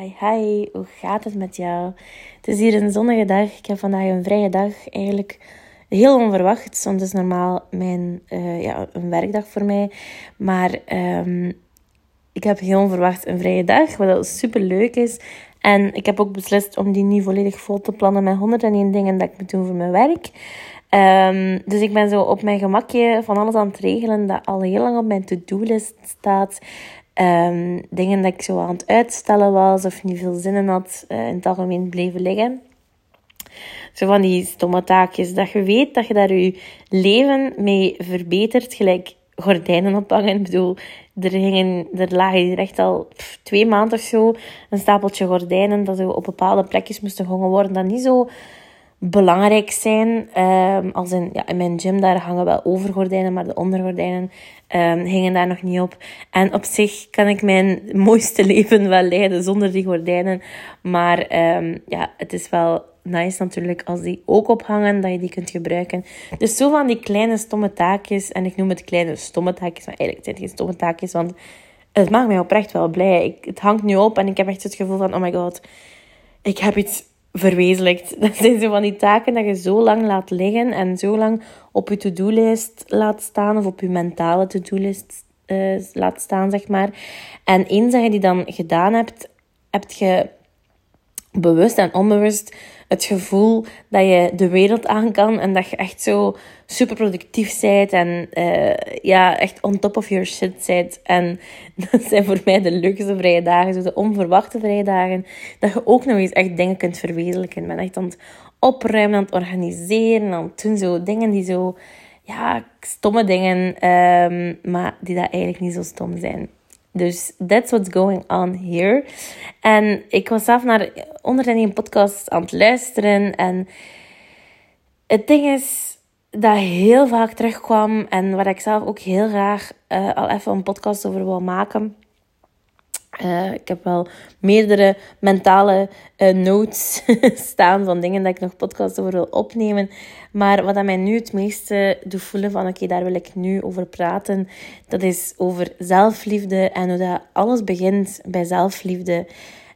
Hi, hi, hoe gaat het met jou? Het is hier een zonnige dag. Ik heb vandaag een vrije dag. Eigenlijk heel onverwacht, want het is normaal mijn, uh, ja, een werkdag voor mij. Maar um, ik heb heel onverwacht een vrije dag, wat super leuk is. En ik heb ook beslist om die niet volledig vol te plannen met 101 dingen dat ik moet doen voor mijn werk. Um, dus ik ben zo op mijn gemakje van alles aan het regelen dat al heel lang op mijn to-do-list staat. Um, dingen dat ik zo aan het uitstellen was of niet veel zin in had, uh, in het algemeen bleven liggen. Zo van die stomme taakjes. Dat je weet dat je daar je leven mee verbetert. Gelijk gordijnen ophangen. Ik bedoel, er, hingen, er lagen hier echt al twee maanden of zo een stapeltje gordijnen dat zo op bepaalde plekjes moesten gehangen worden. Dat niet zo belangrijk zijn. Um, als in, ja, in mijn gym daar hangen wel overgordijnen, maar de ondergordijnen um, hingen daar nog niet op. En op zich kan ik mijn mooiste leven wel leiden zonder die gordijnen. Maar um, ja, het is wel nice natuurlijk als die ook ophangen, dat je die kunt gebruiken. Dus zo van die kleine stomme taakjes. En ik noem het kleine stomme taakjes, maar eigenlijk zijn het geen stomme taakjes, want het maakt mij oprecht wel blij. Ik, het hangt nu op en ik heb echt het gevoel van, oh my god, ik heb iets verwezenlijkt. Dat zijn zo van die taken dat je zo lang laat liggen en zo lang op je to-do-lijst laat staan of op je mentale to-do-list uh, laat staan, zeg maar. En eens dat je die dan gedaan hebt, heb je bewust en onbewust het gevoel dat je de wereld aan kan en dat je echt zo super productief bent en uh, ja, echt on top of your shit bent. En dat zijn voor mij de leukste vrije dagen, zo de onverwachte vrije dagen, dat je ook nog eens echt dingen kunt verwezenlijken. Ik echt aan het opruimen, aan het organiseren, aan het doen zo dingen die zo, ja, stomme dingen, um, maar die dat eigenlijk niet zo stom zijn. Dus that's what's going on here. En ik was zelf naar onder een podcast aan het luisteren. En het ding is dat heel vaak terugkwam en waar ik zelf ook heel graag uh, al even een podcast over wil maken. Uh, ik heb wel meerdere mentale uh, notes staan van dingen dat ik nog podcasts over wil opnemen. Maar wat dat mij nu het meeste doet voelen van oké, daar wil ik nu over praten. Dat is over zelfliefde en hoe dat alles begint bij zelfliefde.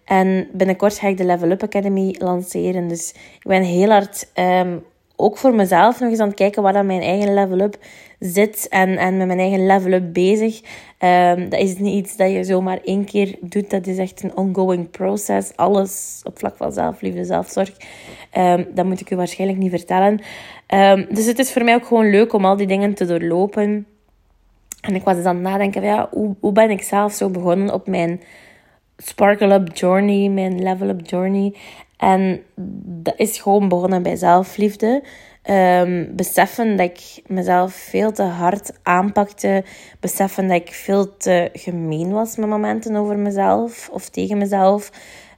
En binnenkort ga ik de Level Up Academy lanceren. Dus ik ben heel hard um, ook voor mezelf nog eens aan het kijken waar dat mijn eigen level up zit en, en met mijn eigen level up bezig. Um, dat is niet iets dat je zomaar één keer doet. Dat is echt een ongoing process. Alles op vlak van zelfliefde, zelfzorg. Um, dat moet ik u waarschijnlijk niet vertellen. Um, dus het is voor mij ook gewoon leuk om al die dingen te doorlopen. En ik was dus aan het nadenken, ja, hoe, hoe ben ik zelf zo begonnen op mijn Sparkle Up Journey, mijn Level Up Journey. En dat is gewoon begonnen bij zelfliefde. Um, beseffen dat ik mezelf veel te hard aanpakte. Beseffen dat ik veel te gemeen was met momenten over mezelf of tegen mezelf.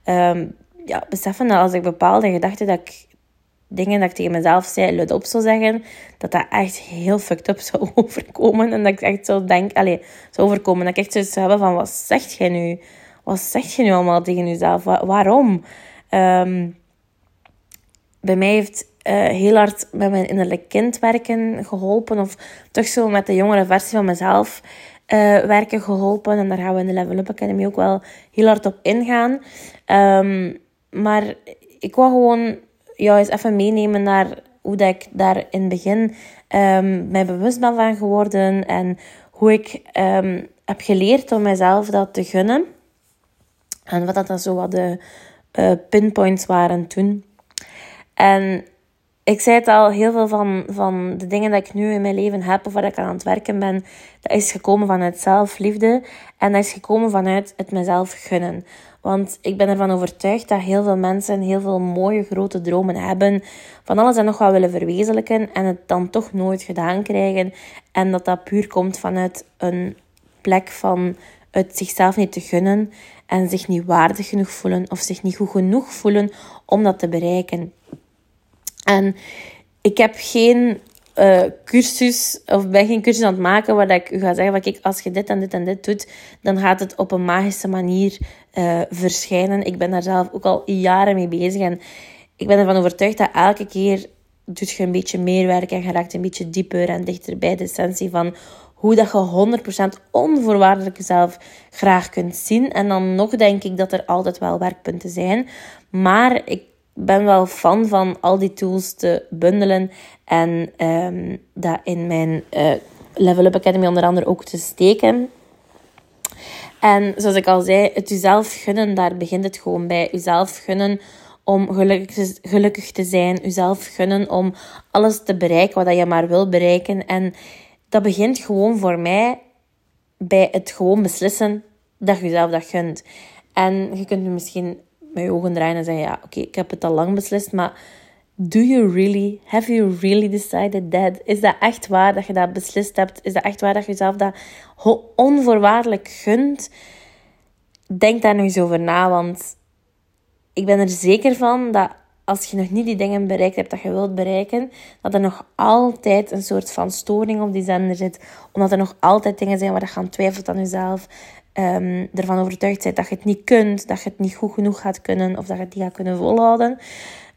Um, ja, beseffen dat als ik bepaalde gedachten dat ik dingen dat ik tegen mezelf zei, luid op zou zeggen, dat dat echt heel fucked up zou overkomen. En dat ik echt zo denk, allez, zou overkomen. Dat ik echt zo zou hebben van, wat zegt jij nu? Wat zeg je nu allemaal tegen jezelf? waarom? Um, bij mij heeft uh, heel hard met mijn innerlijk kind werken geholpen. Of toch zo met de jongere versie van mezelf uh, werken geholpen. En daar gaan we in de Level Up Academy ook wel heel hard op ingaan. Um, maar ik wil gewoon jou eens even meenemen naar hoe dat ik daar in het begin um, mij bewust ben van geworden. En hoe ik heb geleerd om mezelf dat te gunnen. En wat dat dan zo wat de uh, pinpoints waren toen. En ik zei het al, heel veel van, van de dingen dat ik nu in mijn leven heb of waar ik aan het werken ben, dat is gekomen vanuit zelfliefde. En dat is gekomen vanuit het mezelf gunnen. Want ik ben ervan overtuigd dat heel veel mensen heel veel mooie grote dromen hebben. Van alles en nog wat willen verwezenlijken en het dan toch nooit gedaan krijgen. En dat dat puur komt vanuit een plek van het zichzelf niet te gunnen en zich niet waardig genoeg voelen of zich niet goed genoeg voelen om dat te bereiken. En ik heb geen uh, cursus, of ben geen cursus aan het maken waar ik u ga zeggen kijk, als je dit en dit en dit doet, dan gaat het op een magische manier uh, verschijnen. Ik ben daar zelf ook al jaren mee bezig en ik ben ervan overtuigd dat elke keer doet je een beetje meer werk en je raakt een beetje dieper en dichter bij de essentie van hoe dat je 100% onvoorwaardelijk jezelf graag kunt zien. En dan nog denk ik dat er altijd wel werkpunten zijn. Maar ik ben wel fan van al die tools te bundelen en um, dat in mijn uh, Level Up Academy onder andere ook te steken. En zoals ik al zei, het jezelf gunnen, daar begint het gewoon bij. Jezelf gunnen om gelukkig, gelukkig te zijn. Jezelf gunnen om alles te bereiken wat je maar wil bereiken. En dat begint gewoon voor mij bij het gewoon beslissen dat je jezelf dat gunt. En je kunt nu misschien met je ogen draaien en zeggen: Ja, oké, ik heb het al lang beslist, maar do you really, have you really decided that? Is dat echt waar dat je dat beslist hebt? Is dat echt waar dat je jezelf dat onvoorwaardelijk gunt? Denk daar nog eens over na, want ik ben er zeker van dat als je nog niet die dingen bereikt hebt dat je wilt bereiken, dat er nog altijd een soort van storing op die zender zit. Omdat er nog altijd dingen zijn waar je aan twijfelt aan jezelf. Um, ervan overtuigd bent dat je het niet kunt, dat je het niet goed genoeg gaat kunnen of dat je het niet gaat kunnen volhouden.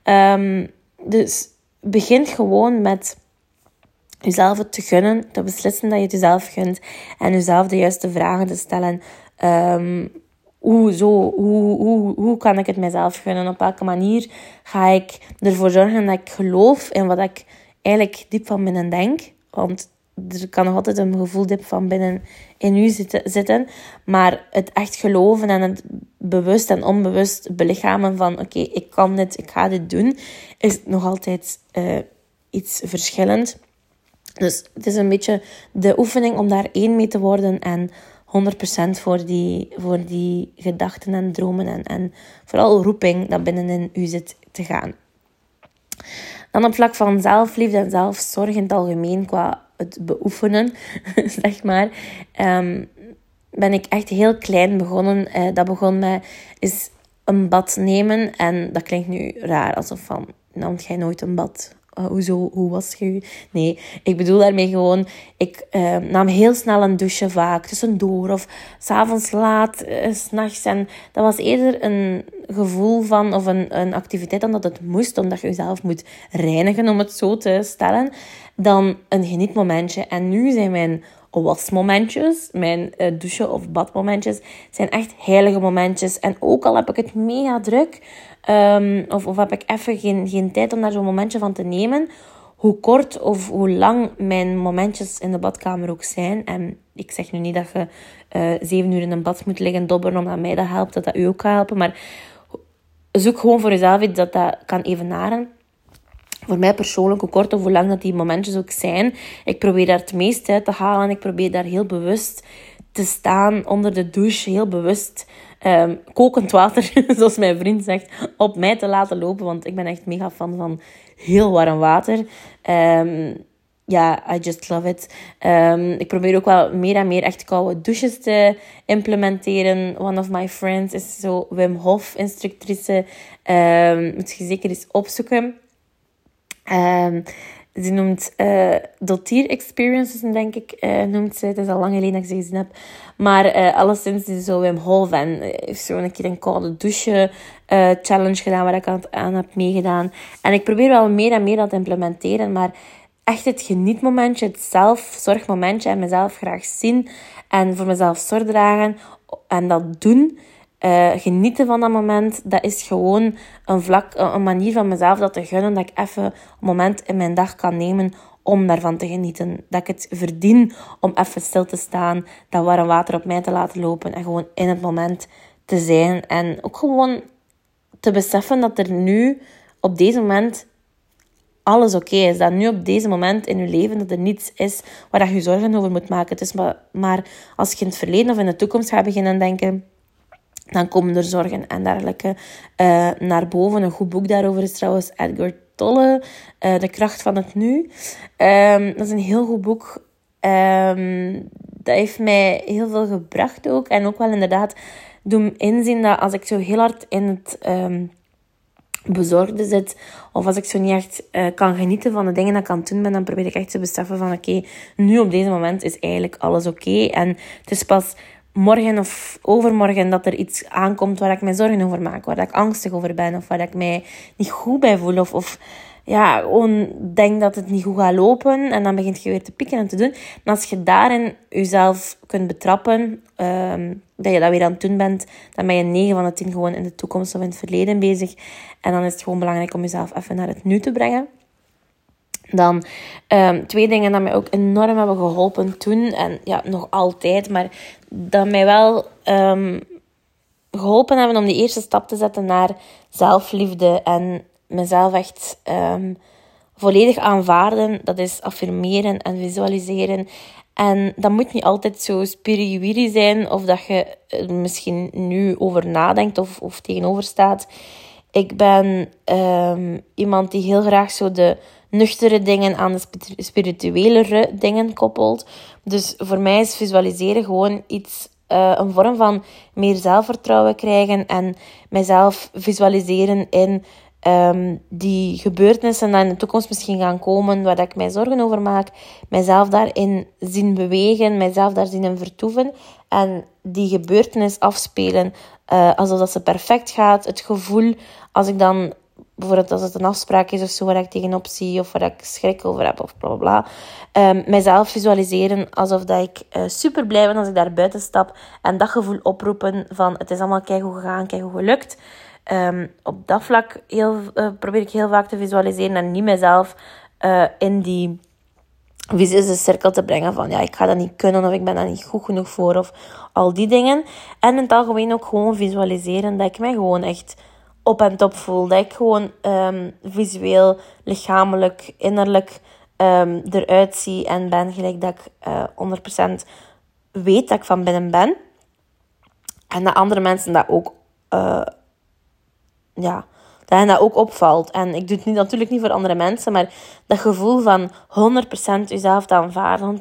Um, dus begin gewoon met jezelf het te gunnen, te beslissen dat je het jezelf gunt en jezelf de juiste vragen te stellen. Um, hoe, zo, hoe, hoe, hoe kan ik het mezelf gunnen? Op welke manier ga ik ervoor zorgen dat ik geloof in wat ik eigenlijk diep van binnen denk? Want er kan nog altijd een gevoel diep van binnen in u zitten. Maar het echt geloven en het bewust en onbewust belichamen van... Oké, ik kan dit, ik ga dit doen, is nog altijd uh, iets verschillend. Dus het is een beetje de oefening om daar één mee te worden en 100% voor die, voor die gedachten en dromen en, en vooral roeping dat binnenin u zit te gaan. Dan op vlak van zelfliefde en zelfzorg in het algemeen, qua het beoefenen, zeg maar, ehm, ben ik echt heel klein begonnen. Uh, dat begon met is een bad nemen. En dat klinkt nu raar, alsof van, nam jij nooit een bad? Uh, hoezo, hoe was je? Nee, ik bedoel daarmee gewoon, ik uh, nam heel snel een douche vaak, tussendoor of s'avonds laat, uh, s'nachts. En dat was eerder een gevoel van, of een, een activiteit dan dat het moest, omdat je jezelf moet reinigen, om het zo te stellen, dan een genietmomentje. En nu zijn mijn wasmomentjes, mijn uh, douche- of badmomentjes, zijn echt heilige momentjes. En ook al heb ik het mega druk, um, of, of heb ik even geen, geen tijd om daar zo'n momentje van te nemen, hoe kort of hoe lang mijn momentjes in de badkamer ook zijn. En ik zeg nu niet dat je uh, zeven uur in een bad moet liggen dobberen omdat mij dat helpt, dat dat u ook kan helpen. Maar zoek gewoon voor jezelf iets dat dat kan evenaren voor mij persoonlijk, hoe kort of hoe lang dat die momentjes ook zijn, ik probeer daar het meest uit te halen. Ik probeer daar heel bewust te staan onder de douche, heel bewust um, kokend water, zoals mijn vriend zegt, op mij te laten lopen. Want ik ben echt mega fan van heel warm water. Um, ja, I just love it. Um, ik probeer ook wel meer en meer echt koude douches te implementeren. One of my friends is zo Wim Hof instructrice. Moet je zeker eens opzoeken. Ze noemt uh, Dotier Experiences, denk ik, uh, noemt ze. Het is al lang geleden dat ik ze gezien heb. Maar uh, alleszins is zo Wim Hof en heeft zo een keer een koude douche challenge gedaan waar ik aan, aan heb meegedaan. En ik probeer wel meer en meer dat te implementeren, maar echt het genietmomentje, het zelfzorgmomentje en mezelf graag zien en voor mezelf zorg dragen en dat doen uh, genieten van dat moment, dat is gewoon een, vlak, een manier van mezelf dat te gunnen. Dat ik even een moment in mijn dag kan nemen om daarvan te genieten. Dat ik het verdien om even stil te staan, dat warm water op mij te laten lopen en gewoon in het moment te zijn. En ook gewoon te beseffen dat er nu, op deze moment, alles oké is. Dat nu op deze moment in je leven dat er niets is waar je je zorgen over moet maken. Het is maar, maar als je in het verleden of in de toekomst gaat beginnen denken dan komen er zorgen en dergelijke uh, naar boven. Een goed boek daarover is trouwens Edgar Tolle, uh, De kracht van het nu. Um, dat is een heel goed boek. Um, dat heeft mij heel veel gebracht ook. En ook wel inderdaad doen inzien dat als ik zo heel hard in het um, bezorgde zit, of als ik zo niet echt uh, kan genieten van de dingen dat ik aan het doen ben, dan probeer ik echt te beseffen van oké, nu op deze moment is eigenlijk alles oké. En het is pas morgen of overmorgen dat er iets aankomt waar ik mij zorgen over maak, waar ik angstig over ben of waar ik mij niet goed bij voel of, of ja, gewoon denk dat het niet goed gaat lopen en dan begint je weer te pikken en te doen. En als je daarin jezelf kunt betrappen, ehm, dat je dat weer aan het doen bent, dan ben je 9 van de 10 gewoon in de toekomst of in het verleden bezig. En dan is het gewoon belangrijk om jezelf even naar het nu te brengen. Dan um, twee dingen die mij ook enorm hebben geholpen toen. En ja, nog altijd. Maar dat mij wel um, geholpen hebben om die eerste stap te zetten naar zelfliefde. En mezelf echt um, volledig aanvaarden. Dat is affirmeren en visualiseren. En dat moet niet altijd zo spiriwiri zijn. Of dat je er misschien nu over nadenkt of, of tegenover staat. Ik ben iemand die heel graag zo de nuchtere dingen aan de spirituelere dingen koppelt. Dus voor mij is visualiseren gewoon iets, uh, een vorm van meer zelfvertrouwen krijgen en mijzelf visualiseren in um, die gebeurtenissen die in de toekomst misschien gaan komen, waar ik mij zorgen over maak, mijzelf daarin zien bewegen, mijzelf daar zien vertoeven en die gebeurtenis afspelen uh, alsof dat ze perfect gaat. Het gevoel als ik dan bijvoorbeeld als het een afspraak is of zo waar ik tegenop zie of waar ik schrik over heb of bla bla bla. Um, mijzelf visualiseren alsof dat ik uh, super blij ben als ik daar buiten stap en dat gevoel oproepen van het is allemaal keigoed gegaan, keigoed gelukt. Um, op dat vlak heel, uh, probeer ik heel vaak te visualiseren en niet mezelf uh, in die visuele cirkel te brengen van ja, ik ga dat niet kunnen of ik ben daar niet goed genoeg voor of al die dingen. En in het algemeen ook gewoon visualiseren dat ik mij gewoon echt op en top voel. Dat ik gewoon um, visueel, lichamelijk, innerlijk um, eruit zie en ben gelijk dat ik uh, 100% weet dat ik van binnen ben. En dat andere mensen dat ook, uh, ja, dat hen dat ook opvalt. En ik doe het niet, natuurlijk niet voor andere mensen, maar dat gevoel van 100% jezelf te aanvaarden, 100%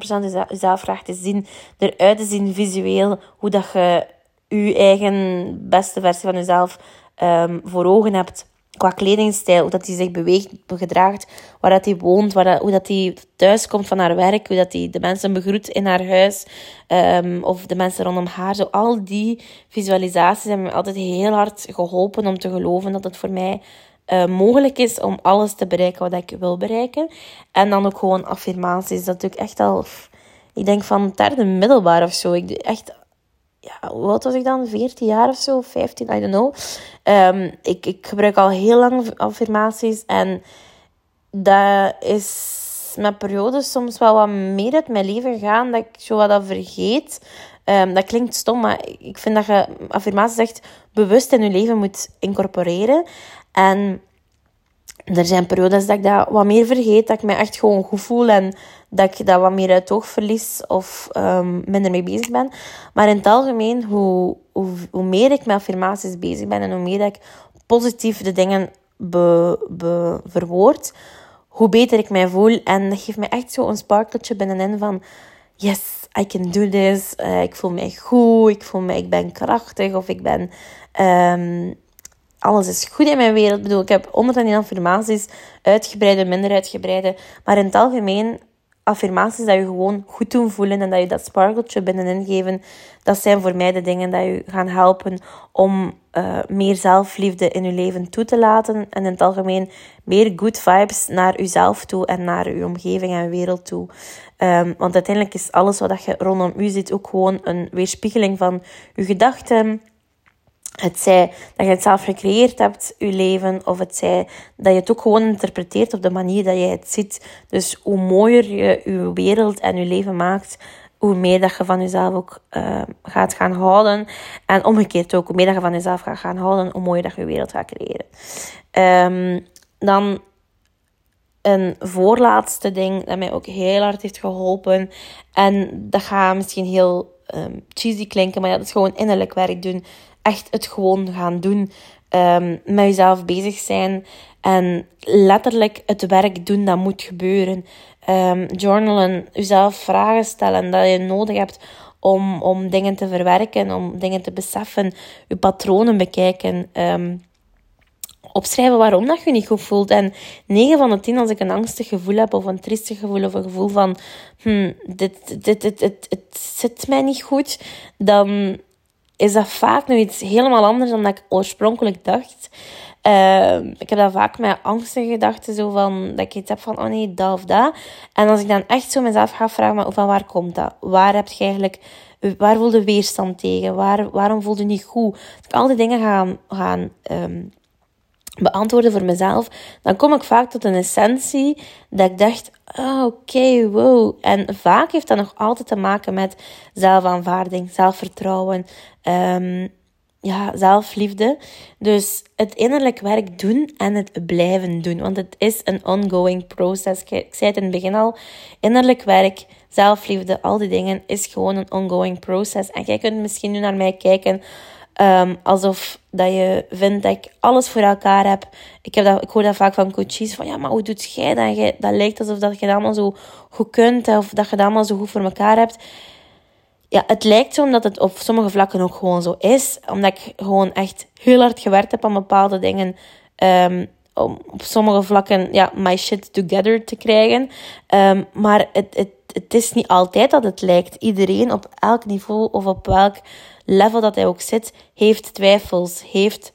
jezelf graag te zien, eruit te zien visueel, hoe dat je je eigen beste versie van jezelf um, voor ogen hebt qua kledingstijl, hoe dat hij zich beweegt, gedraagt, waar dat hij woont, waar dat, hoe dat hij thuis komt van haar werk, hoe dat hij de mensen begroet in haar huis, um, of de mensen rondom haar. Zo al die visualisaties hebben me altijd heel hard geholpen om te geloven dat het voor mij uh, mogelijk is om alles te bereiken wat ik wil bereiken. En dan ook gewoon affirmaties. Dat doe ik echt al, ik denk van derde middelbaar of zo. Ik doe echt ja, oud was ik dan? 14 jaar of zo, 15, I don't know. Um, ik, ik gebruik al heel lang affirmaties en dat is met periodes soms wel wat meer uit mijn leven gaan, dat ik zo wat dat vergeet. Um, dat klinkt stom, maar ik vind dat je affirmaties echt bewust in je leven moet incorporeren. En er zijn periodes dat ik dat wat meer vergeet, dat ik me echt gewoon goed voel en dat ik dat wat meer uit oog verlies of um, minder mee bezig ben. Maar in het algemeen, hoe, hoe, hoe meer ik met affirmaties bezig ben en hoe meer ik positief de dingen be, be, verwoord, hoe beter ik mij voel. En dat geeft me echt zo een sparkeltje binnenin van... Yes, I can do this. Uh, ik voel mij goed. Ik voel mij... Ik ben krachtig. Of ik ben... Um, alles is goed in mijn wereld. Ik bedoel, ik heb 101 affirmaties, uitgebreide, minder uitgebreide. Maar in het algemeen, affirmaties dat je gewoon goed doen voelen en dat je dat sparkeltje binnenin geven, dat zijn voor mij de dingen die je gaan helpen om uh, meer zelfliefde in je leven toe te laten. En in het algemeen meer good vibes naar jezelf toe en naar je omgeving en wereld toe. Um, want uiteindelijk is alles wat je rondom u ziet ook gewoon een weerspiegeling van je gedachten het zij dat je het zelf gecreëerd hebt, je leven, of het zij dat je het ook gewoon interpreteert op de manier dat je het ziet. Dus hoe mooier je je wereld en je leven maakt, hoe meer dat je van jezelf ook uh, gaat gaan houden. En omgekeerd ook, hoe meer dat je van jezelf gaat gaan houden, hoe mooier dat je je wereld gaat creëren. Um, dan een voorlaatste ding dat mij ook heel hard heeft geholpen. En dat gaat misschien heel um, cheesy klinken, maar dat is gewoon innerlijk werk doen echt het gewoon gaan doen. Um, met jezelf bezig zijn. En letterlijk het werk doen dat moet gebeuren. Um, journalen, jezelf vragen stellen dat je nodig hebt om, om dingen te verwerken, om dingen te beseffen. Je patronen bekijken. Um, opschrijven waarom dat je niet goed voelt. En 9 van de 10, als ik een angstig gevoel heb, of een triestig gevoel, of een gevoel van, hmm, dit, dit, dit, dit, het zit mij niet goed, dan is dat vaak nog iets helemaal anders dan dat ik oorspronkelijk dacht. Uh, ik heb dat vaak met angstige gedachten, zo van, dat ik iets heb van, oh nee, dat of dat. En als ik dan echt zo mezelf ga vragen, maar van waar komt dat? Waar heb je eigenlijk, waar voelde weerstand tegen? Waar, waarom voelde je niet goed? Als ik al die dingen gaan, gaan um, beantwoorden voor mezelf, dan kom ik vaak tot een essentie dat ik dacht, oh, oké, wow. En vaak heeft dat nog altijd te maken met zelfaanvaarding, zelfvertrouwen, um, ja, zelfliefde. Dus het innerlijk werk doen en het blijven doen. Want het is een ongoing process. Ik zei het in het begin al. Innerlijk werk, zelfliefde, al die dingen is gewoon een ongoing process. En jij kunt misschien nu naar mij kijken um, alsof dat je vindt dat ik alles voor elkaar heb. Ik, heb dat, ik hoor dat vaak van coaches. Van ja, maar hoe doet jij dat? dat lijkt alsof dat je het allemaal zo goed kunt. Of dat je het allemaal zo goed voor elkaar hebt ja, het lijkt zo omdat het op sommige vlakken ook gewoon zo is. Omdat ik gewoon echt heel hard gewerkt heb aan bepaalde dingen. Um, om op sommige vlakken ja, my shit together te krijgen. Um, maar het, het is niet altijd dat het lijkt. Iedereen op elk niveau of op welk level dat hij ook zit, heeft twijfels, heeft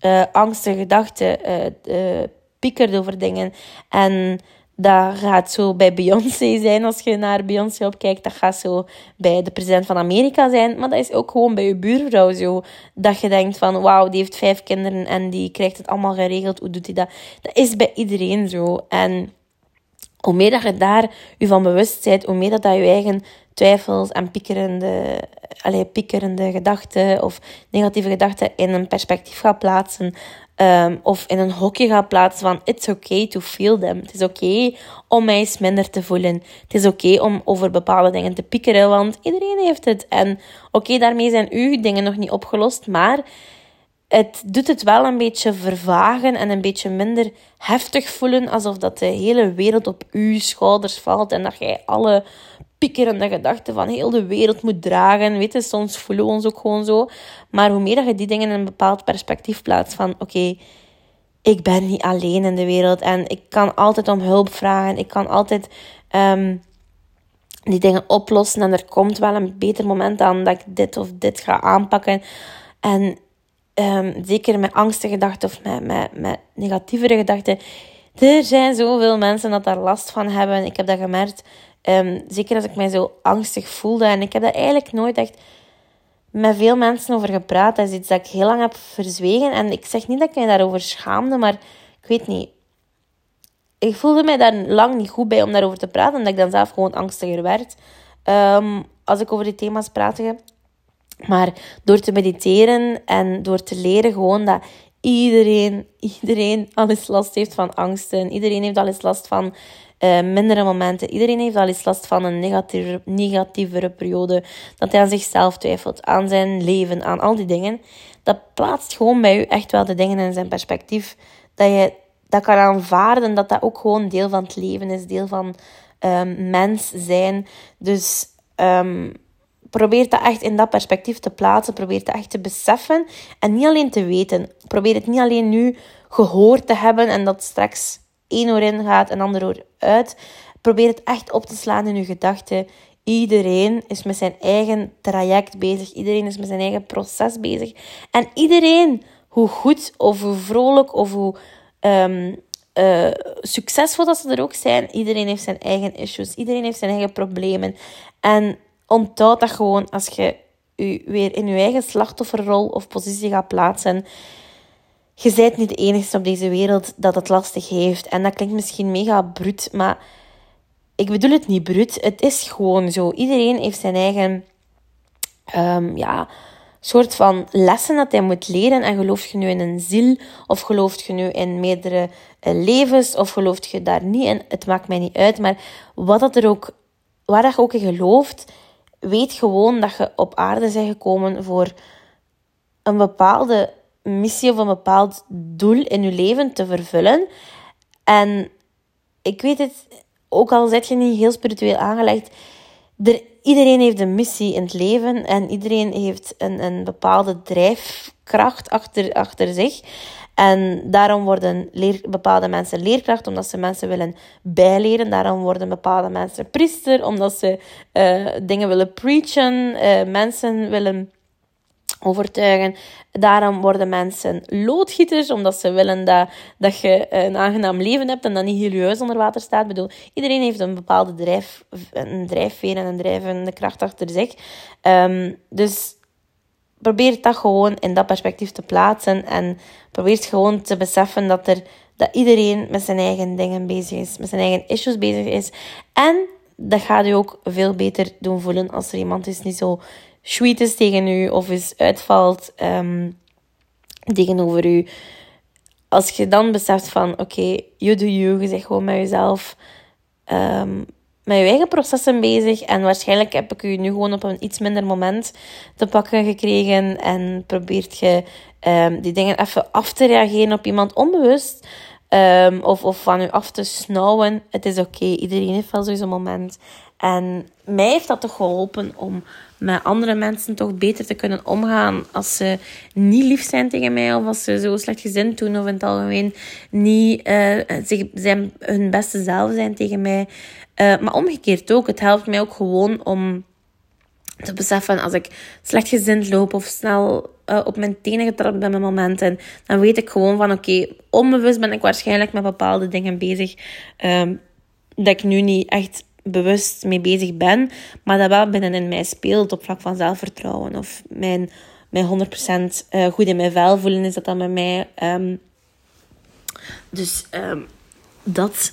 uh, angstige gedachten, uh, uh, piekert over dingen. En dat gaat zo bij Beyoncé zijn als je naar Beyoncé opkijkt. Dat gaat zo bij de president van Amerika zijn. Maar dat is ook gewoon bij je buurvrouw zo. Dat je denkt van, wauw, die heeft vijf kinderen en die krijgt het allemaal geregeld. Hoe doet hij dat? Dat is bij iedereen zo. En hoe meer dat je daar je van bewust bent, hoe meer dat, dat je eigen twijfels en piekerende, allez, piekerende gedachten of negatieve gedachten in een perspectief gaat plaatsen. Um, of in een hokje gaat plaatsen van it's okay to feel them. Het is oké okay om mij eens minder te voelen. Het is oké okay om over bepaalde dingen te piekeren, want iedereen heeft het. En oké, daarmee zijn uw dingen nog niet opgelost, maar het doet het wel een beetje vervagen en een beetje minder heftig voelen, alsof dat de hele wereld op uw schouders valt en dat jij alle piekerende gedachten van heel de wereld moet dragen. Weet je, soms voelen we ons ook gewoon zo. Maar hoe meer dat je die dingen in een bepaald perspectief plaatst van oké, ik ben niet alleen in de wereld en ik kan altijd om hulp vragen. Ik kan altijd um, die dingen oplossen en er komt wel een beter moment aan dat ik dit of dit ga aanpakken. En um, zeker met angstige gedachten of met, met, met negatievere gedachten. Er zijn zoveel mensen dat daar last van hebben. Ik heb dat gemerkt Um, zeker als ik mij zo angstig voelde. En ik heb daar eigenlijk nooit echt met veel mensen over gepraat. Dat is iets dat ik heel lang heb verzwegen. En ik zeg niet dat ik mij daarover schaamde, maar ik weet niet. Ik voelde mij daar lang niet goed bij om daarover te praten. Omdat ik dan zelf gewoon angstiger werd. Um, als ik over die thema's praatte. Maar door te mediteren en door te leren gewoon dat iedereen, iedereen al eens last heeft van angsten. Iedereen heeft al eens last van uh, mindere momenten. Iedereen heeft al eens last van een negatieve, negatievere periode. Dat hij aan zichzelf twijfelt, aan zijn leven, aan al die dingen. Dat plaatst gewoon bij u echt wel de dingen in zijn perspectief. Dat je dat kan aanvaarden dat dat ook gewoon deel van het leven is, deel van um, mens zijn. Dus um, probeer dat echt in dat perspectief te plaatsen. Probeer dat echt te beseffen en niet alleen te weten. Probeer het niet alleen nu gehoord te hebben en dat straks één oor in gaat en ander oor uit. Probeer het echt op te slaan in je gedachten. Iedereen is met zijn eigen traject bezig. Iedereen is met zijn eigen proces bezig. En iedereen, hoe goed of hoe vrolijk of hoe um, uh, succesvol dat ze er ook zijn, iedereen heeft zijn eigen issues. Iedereen heeft zijn eigen problemen. En onthoud dat gewoon als je je weer in je eigen slachtofferrol of positie gaat plaatsen je bent niet de enige op deze wereld dat het lastig heeft. En dat klinkt misschien mega bruut, maar ik bedoel het niet bruut. Het is gewoon zo. Iedereen heeft zijn eigen um, ja, soort van lessen dat hij moet leren. En geloof je nu in een ziel, of geloof je nu in meerdere uh, levens, of geloof je daar niet in. Het maakt mij niet uit. Maar wat dat er ook, waar dat je ook in gelooft, weet gewoon dat je op aarde bent gekomen voor een bepaalde missie of een bepaald doel in je leven te vervullen. En ik weet het, ook al zit je niet heel spiritueel aangelegd, er, iedereen heeft een missie in het leven en iedereen heeft een, een bepaalde drijf, kracht achter, achter zich. En daarom worden bepaalde mensen leerkracht, omdat ze mensen willen bijleren. Daarom worden bepaalde mensen priester, omdat ze uh, dingen willen preachen, uh, mensen willen overtuigen. Daarom worden mensen loodgieters, omdat ze willen dat, dat je een aangenaam leven hebt en dat niet huis onder water staat. Ik bedoel, iedereen heeft een bepaalde drijf, een drijfveer en een drijvende kracht achter zich. Um, dus probeer dat gewoon in dat perspectief te plaatsen en probeer gewoon te beseffen dat, er, dat iedereen met zijn eigen dingen bezig is, met zijn eigen issues bezig is. En dat gaat je ook veel beter doen voelen als er iemand is die zo sweet is tegen u of is uitvalt um, tegenover u. Als je dan beseft van, oké, okay, you do you, je gewoon met jezelf um, met je eigen processen bezig. En waarschijnlijk heb ik u nu gewoon op een iets minder moment te pakken gekregen. En probeert je um, die dingen even af te reageren op iemand onbewust. Um, of, of van u af te snauwen. Het is oké, iedereen heeft wel zo'n moment. En mij heeft dat toch geholpen om met andere mensen toch beter te kunnen omgaan. Als ze niet lief zijn tegen mij of als ze zo slecht gezind doen of in het algemeen niet uh, zich, zijn, hun beste zelf zijn tegen mij. Uh, maar omgekeerd ook. Het helpt mij ook gewoon om te beseffen als ik slecht gezind loop of snel uh, op mijn tenen getrapt ben met momenten, dan weet ik gewoon van oké, onbewust ben ik waarschijnlijk met bepaalde dingen bezig um, dat ik nu niet echt bewust mee bezig ben, maar dat wel binnenin mij speelt op vlak van zelfvertrouwen of mijn, mijn 100% uh, goed in mijn vel voelen is dat dan bij mij. Um, dus um, dat.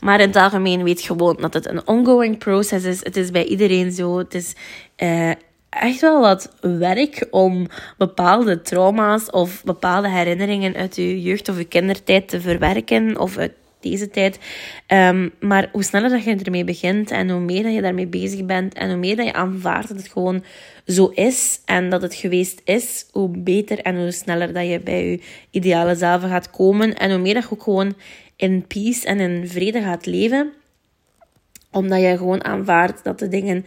Maar in het algemeen weet gewoon dat het een ongoing process is. Het is bij iedereen zo. Het is uh, echt wel wat werk om bepaalde trauma's of bepaalde herinneringen uit je jeugd of je kindertijd te verwerken of uit deze tijd. Um, maar hoe sneller dat je ermee begint en hoe meer dat je daarmee bezig bent en hoe meer dat je aanvaardt dat het gewoon zo is en dat het geweest is, hoe beter en hoe sneller dat je bij je ideale zelf gaat komen en hoe meer dat je ook gewoon in peace en in vrede gaat leven. Omdat je gewoon aanvaardt dat de dingen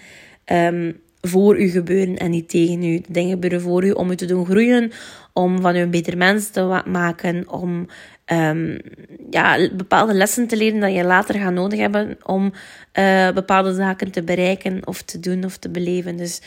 um, voor u gebeuren en niet tegen u. Dingen gebeuren voor u om u te doen groeien, om van u een beter mens te maken, om um, ja, bepaalde lessen te leren dat je later gaat nodig hebben om uh, bepaalde zaken te bereiken of te doen of te beleven. Dus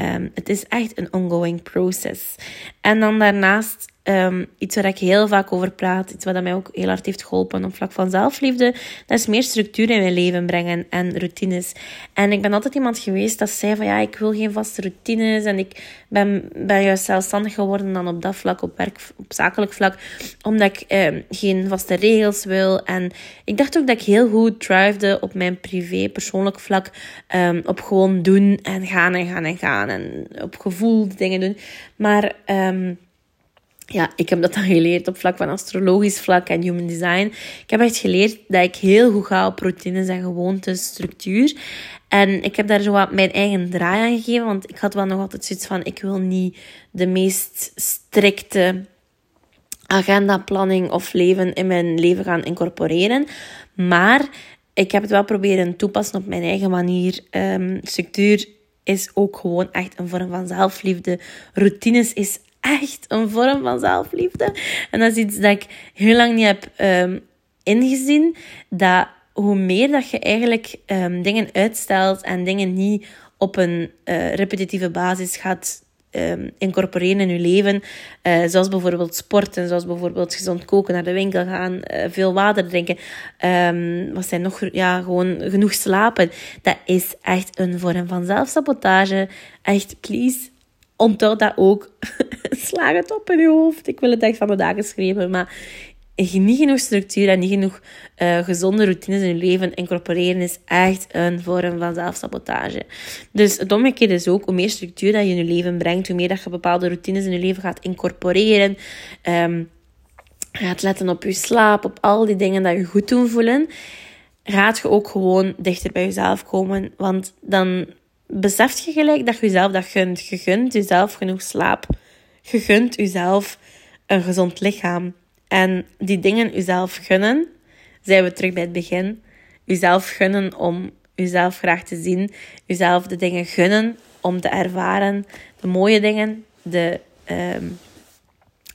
um, het is echt een ongoing process. En dan daarnaast Um, iets waar ik heel vaak over praat, iets wat mij ook heel hard heeft geholpen op vlak van zelfliefde, dat is meer structuur in mijn leven brengen en routines. En ik ben altijd iemand geweest dat zei van ja, ik wil geen vaste routines en ik ben, ben juist zelfstandig geworden dan op dat vlak, op werk, op zakelijk vlak, omdat ik um, geen vaste regels wil. En ik dacht ook dat ik heel goed thrivede op mijn privé, persoonlijk vlak, um, op gewoon doen en gaan en gaan en gaan en op gevoel dingen doen. Maar ja, ik heb dat dan geleerd op vlak van astrologisch vlak en human design. Ik heb echt geleerd dat ik heel goed ga op routines en gewoontes, structuur. En ik heb daar zo wat mijn eigen draai aan gegeven, want ik had wel nog altijd zoiets van: ik wil niet de meest strikte agendaplanning of leven in mijn leven gaan incorporeren. Maar ik heb het wel proberen toepassen op mijn eigen manier. Um, structuur is ook gewoon echt een vorm van zelfliefde. Routines is echt een vorm van zelfliefde. En dat is iets dat ik heel lang niet heb um, ingezien. Dat hoe meer dat je eigenlijk um, dingen uitstelt en dingen niet op een uh, repetitieve basis gaat um, incorporeren in je leven. Uh, zoals bijvoorbeeld sporten, zoals bijvoorbeeld gezond koken, naar de winkel gaan, uh, veel water drinken. Wat zijn nog? Ja, gewoon genoeg slapen. Dat is echt een vorm van zelfsabotage. Echt, please, onthoud dat ook. Slaag het op in je hoofd. Ik wil het echt van de dagen schrijven, maar niet genoeg structuur en niet genoeg uh, gezonde routines in je leven incorporeren is echt een vorm van zelfsabotage. Dus het omgekeerde is ook, hoe meer structuur dat je in je leven brengt, hoe meer dat je bepaalde routines in je leven gaat incorporeren, um, gaat letten op je slaap, op al die dingen dat je goed doen voelen, gaat je ook gewoon dichter bij jezelf komen. Want dan beseft je gelijk dat je jezelf dat gunt. Je gunt jezelf genoeg slaap. Je gunt jezelf een gezond lichaam. En die dingen jezelf gunnen, zijn we terug bij het begin. Jezelf gunnen om jezelf graag te zien. Jezelf de dingen gunnen om te ervaren. De mooie dingen, de, um,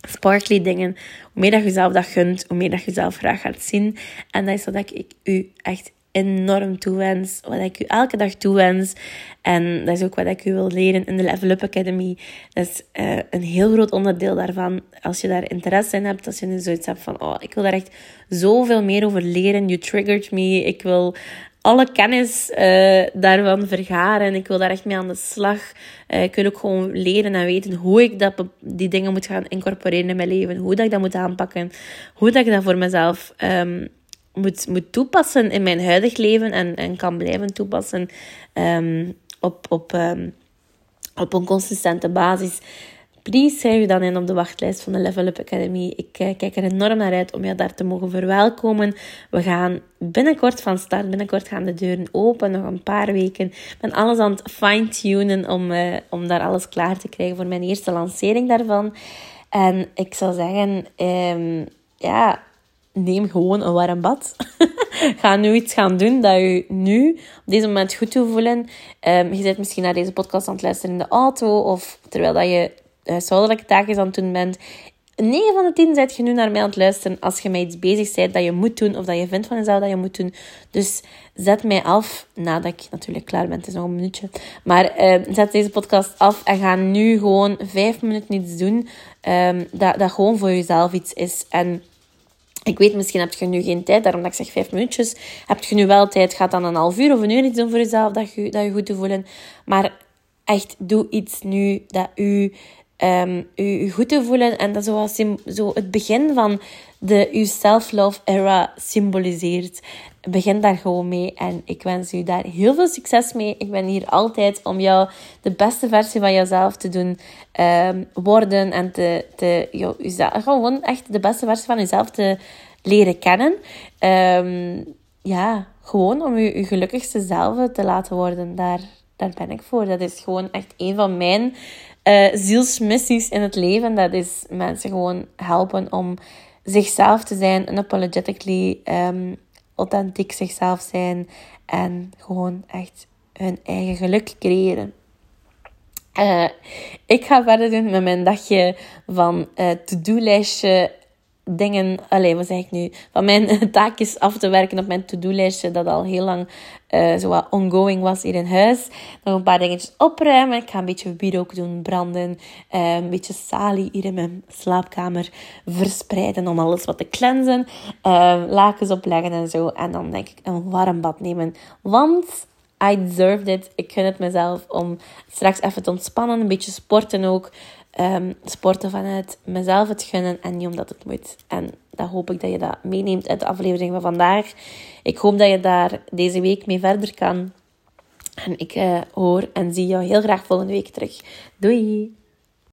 sparkly dingen. Hoe meer dat je jezelf dat gunt, hoe meer dat je jezelf graag gaat zien. En dat is wat ik u echt enorm toewens. Wat ik u elke dag toewens. En dat is ook wat ik u wil leren in de Level Up Academy. Dat is uh, een heel groot onderdeel daarvan. Als je daar interesse in hebt, als je zoiets hebt van... Oh, ik wil daar echt zoveel meer over leren. You triggered me. Ik wil alle kennis uh, daarvan vergaren. Ik wil daar echt mee aan de slag. Uh, ik wil ook gewoon leren en weten hoe ik dat, die dingen moet gaan incorporeren in mijn leven. Hoe dat ik dat moet aanpakken. Hoe dat ik dat voor mezelf um, moet, moet toepassen in mijn huidig leven. En, en kan blijven toepassen um, op, op, um, op een consistente basis. Please schrijf je dan in op de wachtlijst van de Level Up Academy. Ik uh, kijk er enorm naar uit om je daar te mogen verwelkomen. We gaan binnenkort van start. Binnenkort gaan de deuren open. Nog een paar weken. Ik ben alles aan het fine-tunen om, uh, om daar alles klaar te krijgen voor mijn eerste lancering daarvan. En ik zou zeggen, um, ja, neem gewoon een warm bad. Ga nu iets gaan doen dat je nu op deze moment goed te voelen. Um, je zit misschien naar deze podcast aan het luisteren in de auto of terwijl dat je huishoudelijke taakjes aan het doen bent. 9 van de 10 zet je nu naar mij aan het luisteren als je met iets bezig bent dat je moet doen of dat je vindt van jezelf dat je moet doen. Dus zet mij af, nadat ik natuurlijk klaar ben, het is nog een minuutje. Maar uh, zet deze podcast af en ga nu gewoon 5 minuten iets doen um, dat, dat gewoon voor jezelf iets is. En ik weet, misschien heb je nu geen tijd, daarom dat ik zeg vijf minuutjes. Heb je nu wel tijd, gaat dan een half uur of een uur iets doen voor jezelf, dat je, dat je goed te voelen. Maar echt, doe iets nu dat u um, u, goed te voelen. En dat zoals zo het begin van de uw self-love era symboliseert. Begin daar gewoon mee. En ik wens u daar heel veel succes mee. Ik ben hier altijd om jou de beste versie van jezelf te doen um, worden. En te, te, jou, gewoon echt de beste versie van jezelf te leren kennen. Um, ja, gewoon om je, je gelukkigste zelf te laten worden. Daar, daar ben ik voor. Dat is gewoon echt een van mijn uh, zielsmissies in het leven. Dat is mensen gewoon helpen om zichzelf te zijn. Unapologetically um, authentiek zichzelf zijn. En gewoon echt hun eigen geluk creëren. Uh, ik ga verder doen met mijn dagje van uh, to-do-lijstje dingen, alleen wat zeg ik nu, van mijn taakjes af te werken op mijn to-do-lijstje, dat al heel lang uh, zo wat ongoing was hier in huis. Nog een paar dingetjes opruimen. Ik ga een beetje wierook doen, branden. Uh, een beetje salie hier in mijn slaapkamer verspreiden om alles wat te cleansen. Uh, lakens opleggen en zo. En dan denk ik een warm bad nemen. Want I deserved it. Ik gun het mezelf om straks even te ontspannen. Een beetje sporten ook. Um, sporten vanuit mezelf het gunnen en niet omdat het moet. En dat hoop ik dat je dat meeneemt uit de aflevering van vandaag. Ik hoop dat je daar deze week mee verder kan. En ik uh, hoor en zie jou heel graag volgende week terug. Doei!